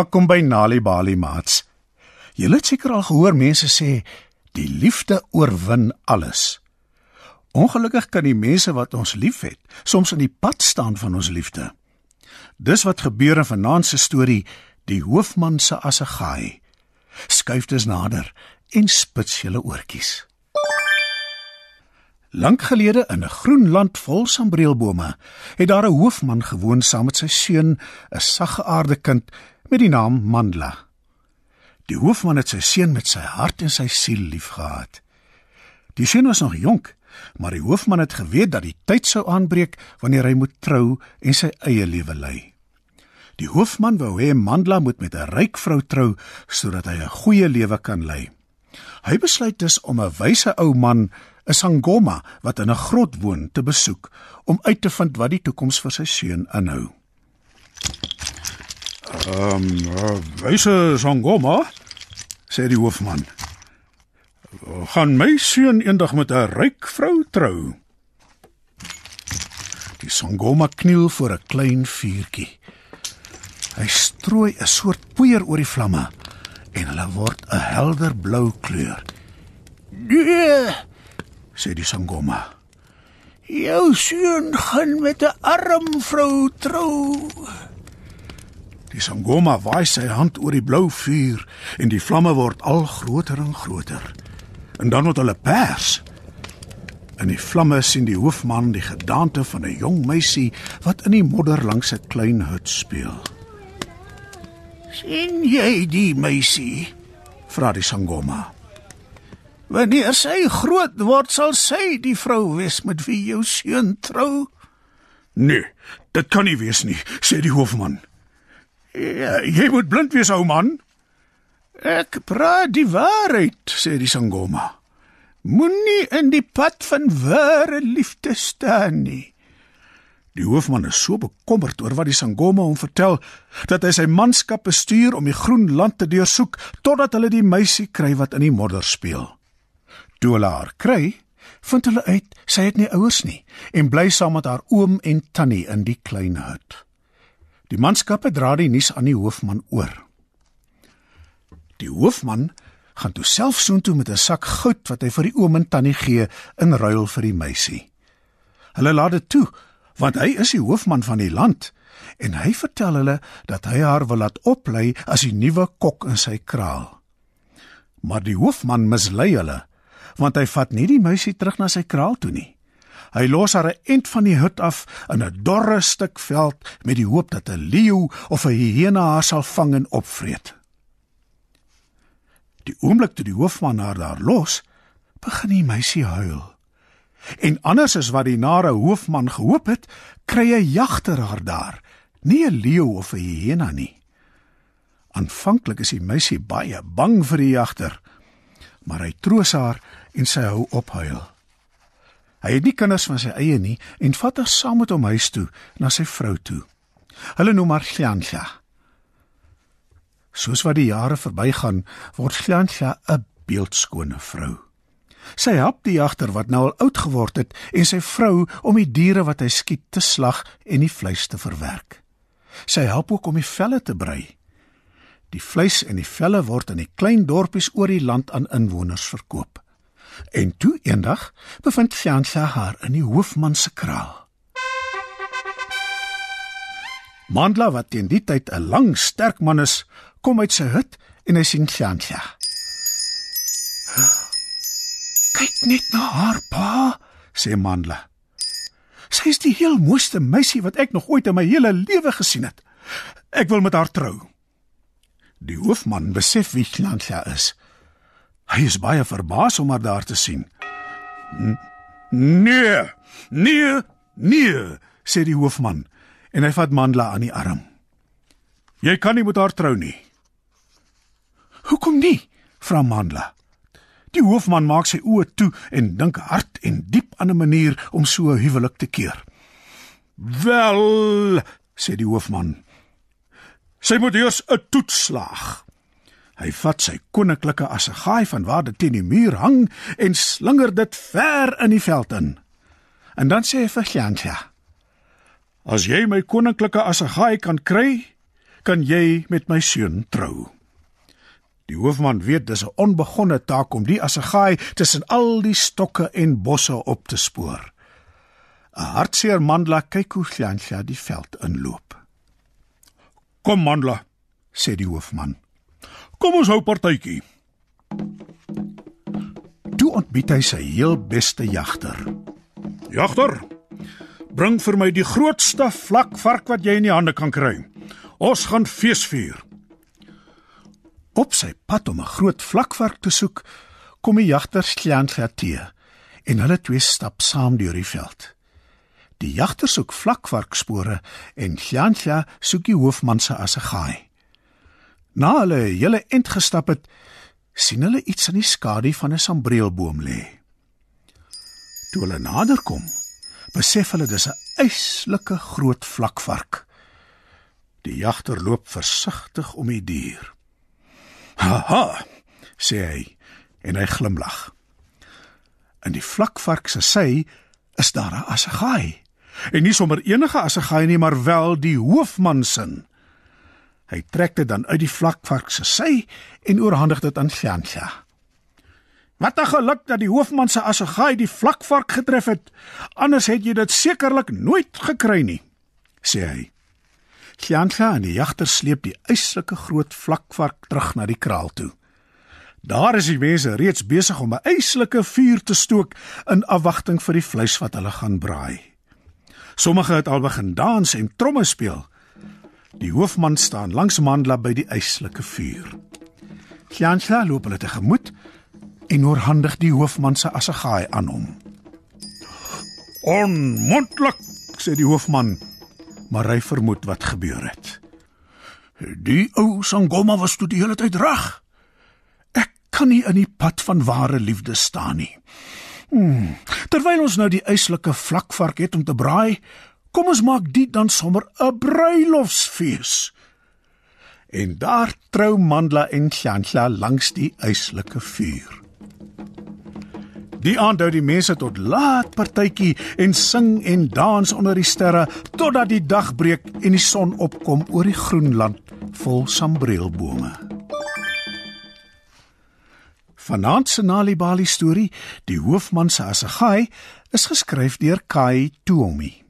Welkom by Nali Bali Mats. Julle het seker al gehoor mense sê die liefde oorwin alles. Ongelukkig kan die mense wat ons liefhet soms in die pad staan van ons liefde. Dis wat gebeur in vanaand se storie, die hoofman se assegaai. Skuif dus nader en spits julle oortjies. Lank gelede in 'n groen land vol sambreelbome, het daar 'n hoofman gewoon saam met sy seun, 'n saggeaarde kind met die naam Mandla. Die hoofman het sy seun met sy hart en sy siel liefgehad. Die seun was nog jonk, maar die hoofman het geweet dat die tyd sou aanbreek wanneer hy moet trou en sy eie lewe lei. Die hoofman wou hê Mandla moet met 'n ryk vrou trou sodat hy 'n goeie lewe kan lei. Hy besluit dus om 'n wyse ou man 'n sangoma wat in 'n grot woon te besoek om uit te vind wat die toekoms vir sy seun inhou. Ehm, um, wyse sangoma, sê die hoofman. Gaan my seun eendag met 'n ryk vrou trou. Die sangoma kniel voor 'n klein vuurtjie. Hy strooi 'n soort poeier oor die vlamme en hulle word 'n helder blou kleur. Nee, sê die sangoma. jou seun gaan met 'n arm vrou trou. Die sangoma waai sy hand oor die blou vuur en die vlamme word al groter en groter. En dan word hulle pers. In die vlamme sien die hoofman die gedaante van 'n jong meisie wat in die modder langs 'n klein hut speel. sien jy die meisie? Vra die sangoma. Wanneer sy groot word, sal sy die vrou wees met wie jou seun trou. Nee, dit kan nie wees nie, sê die hoofman. Ja, Jy moet blind wees, ou man, ek praat die waarheid, sê die sangoma. Moenie in die pad van ware liefde staan nie. Die hoofman is so bekommerd oor wat die sangoma hom vertel dat hy sy manskap bestuur om die groen land te deursoek totdat hulle die meisie kry wat in die modder speel. Toe hulle haar kry, vind hulle uit sy het nie ouers nie en bly saam met haar oom en tannie in die klein hut. Die manskappe dra die nuus aan die hoofman oor. Die hoofman gaan toe self soontoe met 'n sak goud wat hy vir die oom en tannie gee in ruil vir die meisie. Hulle laat dit toe want hy is die hoofman van die land en hy vertel hulle dat hy haar wil laat oplei as die nuwe kok in sy kraal. Maar die hoofman mislei hulle want hy vat nie die meisie terug na sy kraal toe nie. Hy los haar 'n end van die hut af in 'n dorre stuk veld met die hoop dat 'n leeu of 'n hyena haar sal vang en opvreet. Die oomblik toe die hoofman haar daar los, begin die meisie huil. En anders as wat die nare hoofman gehoop het, kry 'n jagter haar daar, nie 'n leeu of 'n hyena nie. Aanvanklik is die meisie baie bang vir die jagter, maar hy troos haar en sy hou op huil. Hy het nie kinders van sy eie nie en vat haar saam met hom huis toe na sy vrou toe. Hulle noem haar Gliantja. Soos wat die jare verbygaan, word Gliantja 'n beeldskone vrou. Sy help die jagter wat nou al oud geword het en sy vrou om die diere wat hy skiet te slag en die vleis te verwerk. Sy help ook om die velle te brei. Die vleis en die velle word in die klein dorpies oor die land aan inwoners verkoop. En toe eendag bevind Fiancha haar in die hoofman se kraal. Mandla wat teen die tyd 'n lang, sterk man is, kom uit sy hut en hy sien Fiancha. "Kyk net na haar, pa," sê Mandla. "Sy is die heel mooiste meisie wat ek nog ooit in my hele lewe gesien het. Ek wil met haar trou." Die hoofman besef wie Fiancha is. Hy is baie verbaas om haar daar te sien. Nee, nee, nee, sê die hoofman en hy vat Mandla aan die arm. Jy kan nie met haar trou nie. Hoekom nie? vra Mandla. Die hoofman maak sy oë toe en dink hard en diep aan 'n manier om so 'n huwelik te keer. Wel, sê die hoofman. Sy moet eers 'n toets slaag. Hy vat sy koninklike assegaai van waar dit teen die muur hang en slinger dit ver in die veld in. En dan sê hy vir Jantja: "As jy my koninklike assegaai kan kry, kan jy met my seun trou. Die hoofman weet dis 'n onbegonne taak om die assegaai tussen al die stokke en bosse op te spoor. 'n Hartseer Mandla kyk hoe Glansha die veld inloop. "Kom Mandla," sê die hoofman. "Kom ons hou partytjie." Toe ontbied hy sy heel beste jagter. "Jagter, bring vir my die grootste vlakvark wat jy in die hande kan kry. Ons gaan feesvier." Op sy pad om 'n groot vlakvark te soek, kom die jagter Glansha te en hulle twee stap saam deur die veld. Die jagter soek vlakvarkspore en Glansha soek die hoofman se assegaai. Na hulle hele end gestap het, sien hulle iets in die skadu van 'n sambreelboom lê. Toe hulle naderkom, besef hulle dis 'n eislike groot vlakvark. Die jagter loop versigtig om die dier. "Haha," sê hy en hy glimlag. In die vlakvark se sy is daar 'n assegaai. En nie sommer enige assegaai nie, maar wel die hoofman se. Hy trek dit dan uit die vlakvark se sy en oorhandig dit aan Fiancha. Wat 'n geluk dat die hoofman se assegaai die vlakvark getref het. Anders het jy dit sekerlik nooit gekry nie, sê hy. Fiancha en die jagter sleep die eislike groot vlakvark terug na die kraal toe. Daar is die mense reeds besig om 'n eislike vuur te stook in afwagting vir die vleis wat hulle gaan braai. Sommige het al begin dans en tromme speel. Die hoofman staan langs Mandla by die eislike vuur. Kjansla loop hulle tegemoet en oorhandig die hoofman se assegaai aan hom. "Onmoontlik," sê die hoofman, maar hy vermoed wat gebeur het. "Die ou Sangoma was toe die hele tyd reg. Ek kan nie in die pad van ware liefde staan nie." Hmm, terwyl ons nou die eislike vlakvark het om te braai, Kom ons maak dit dan sommer 'n bruilofsfees. En daar trou Mandla en Shantla langs die eislike vuur. Die aand hou die mense tot laat partytjie en sing en dans onder die sterre totdat die dag breek en die son opkom oor die groen land vol sambreelbome. Vanaand se Nalibali storie, die hoofman se assegaai, is geskryf deur Kai Tuomi.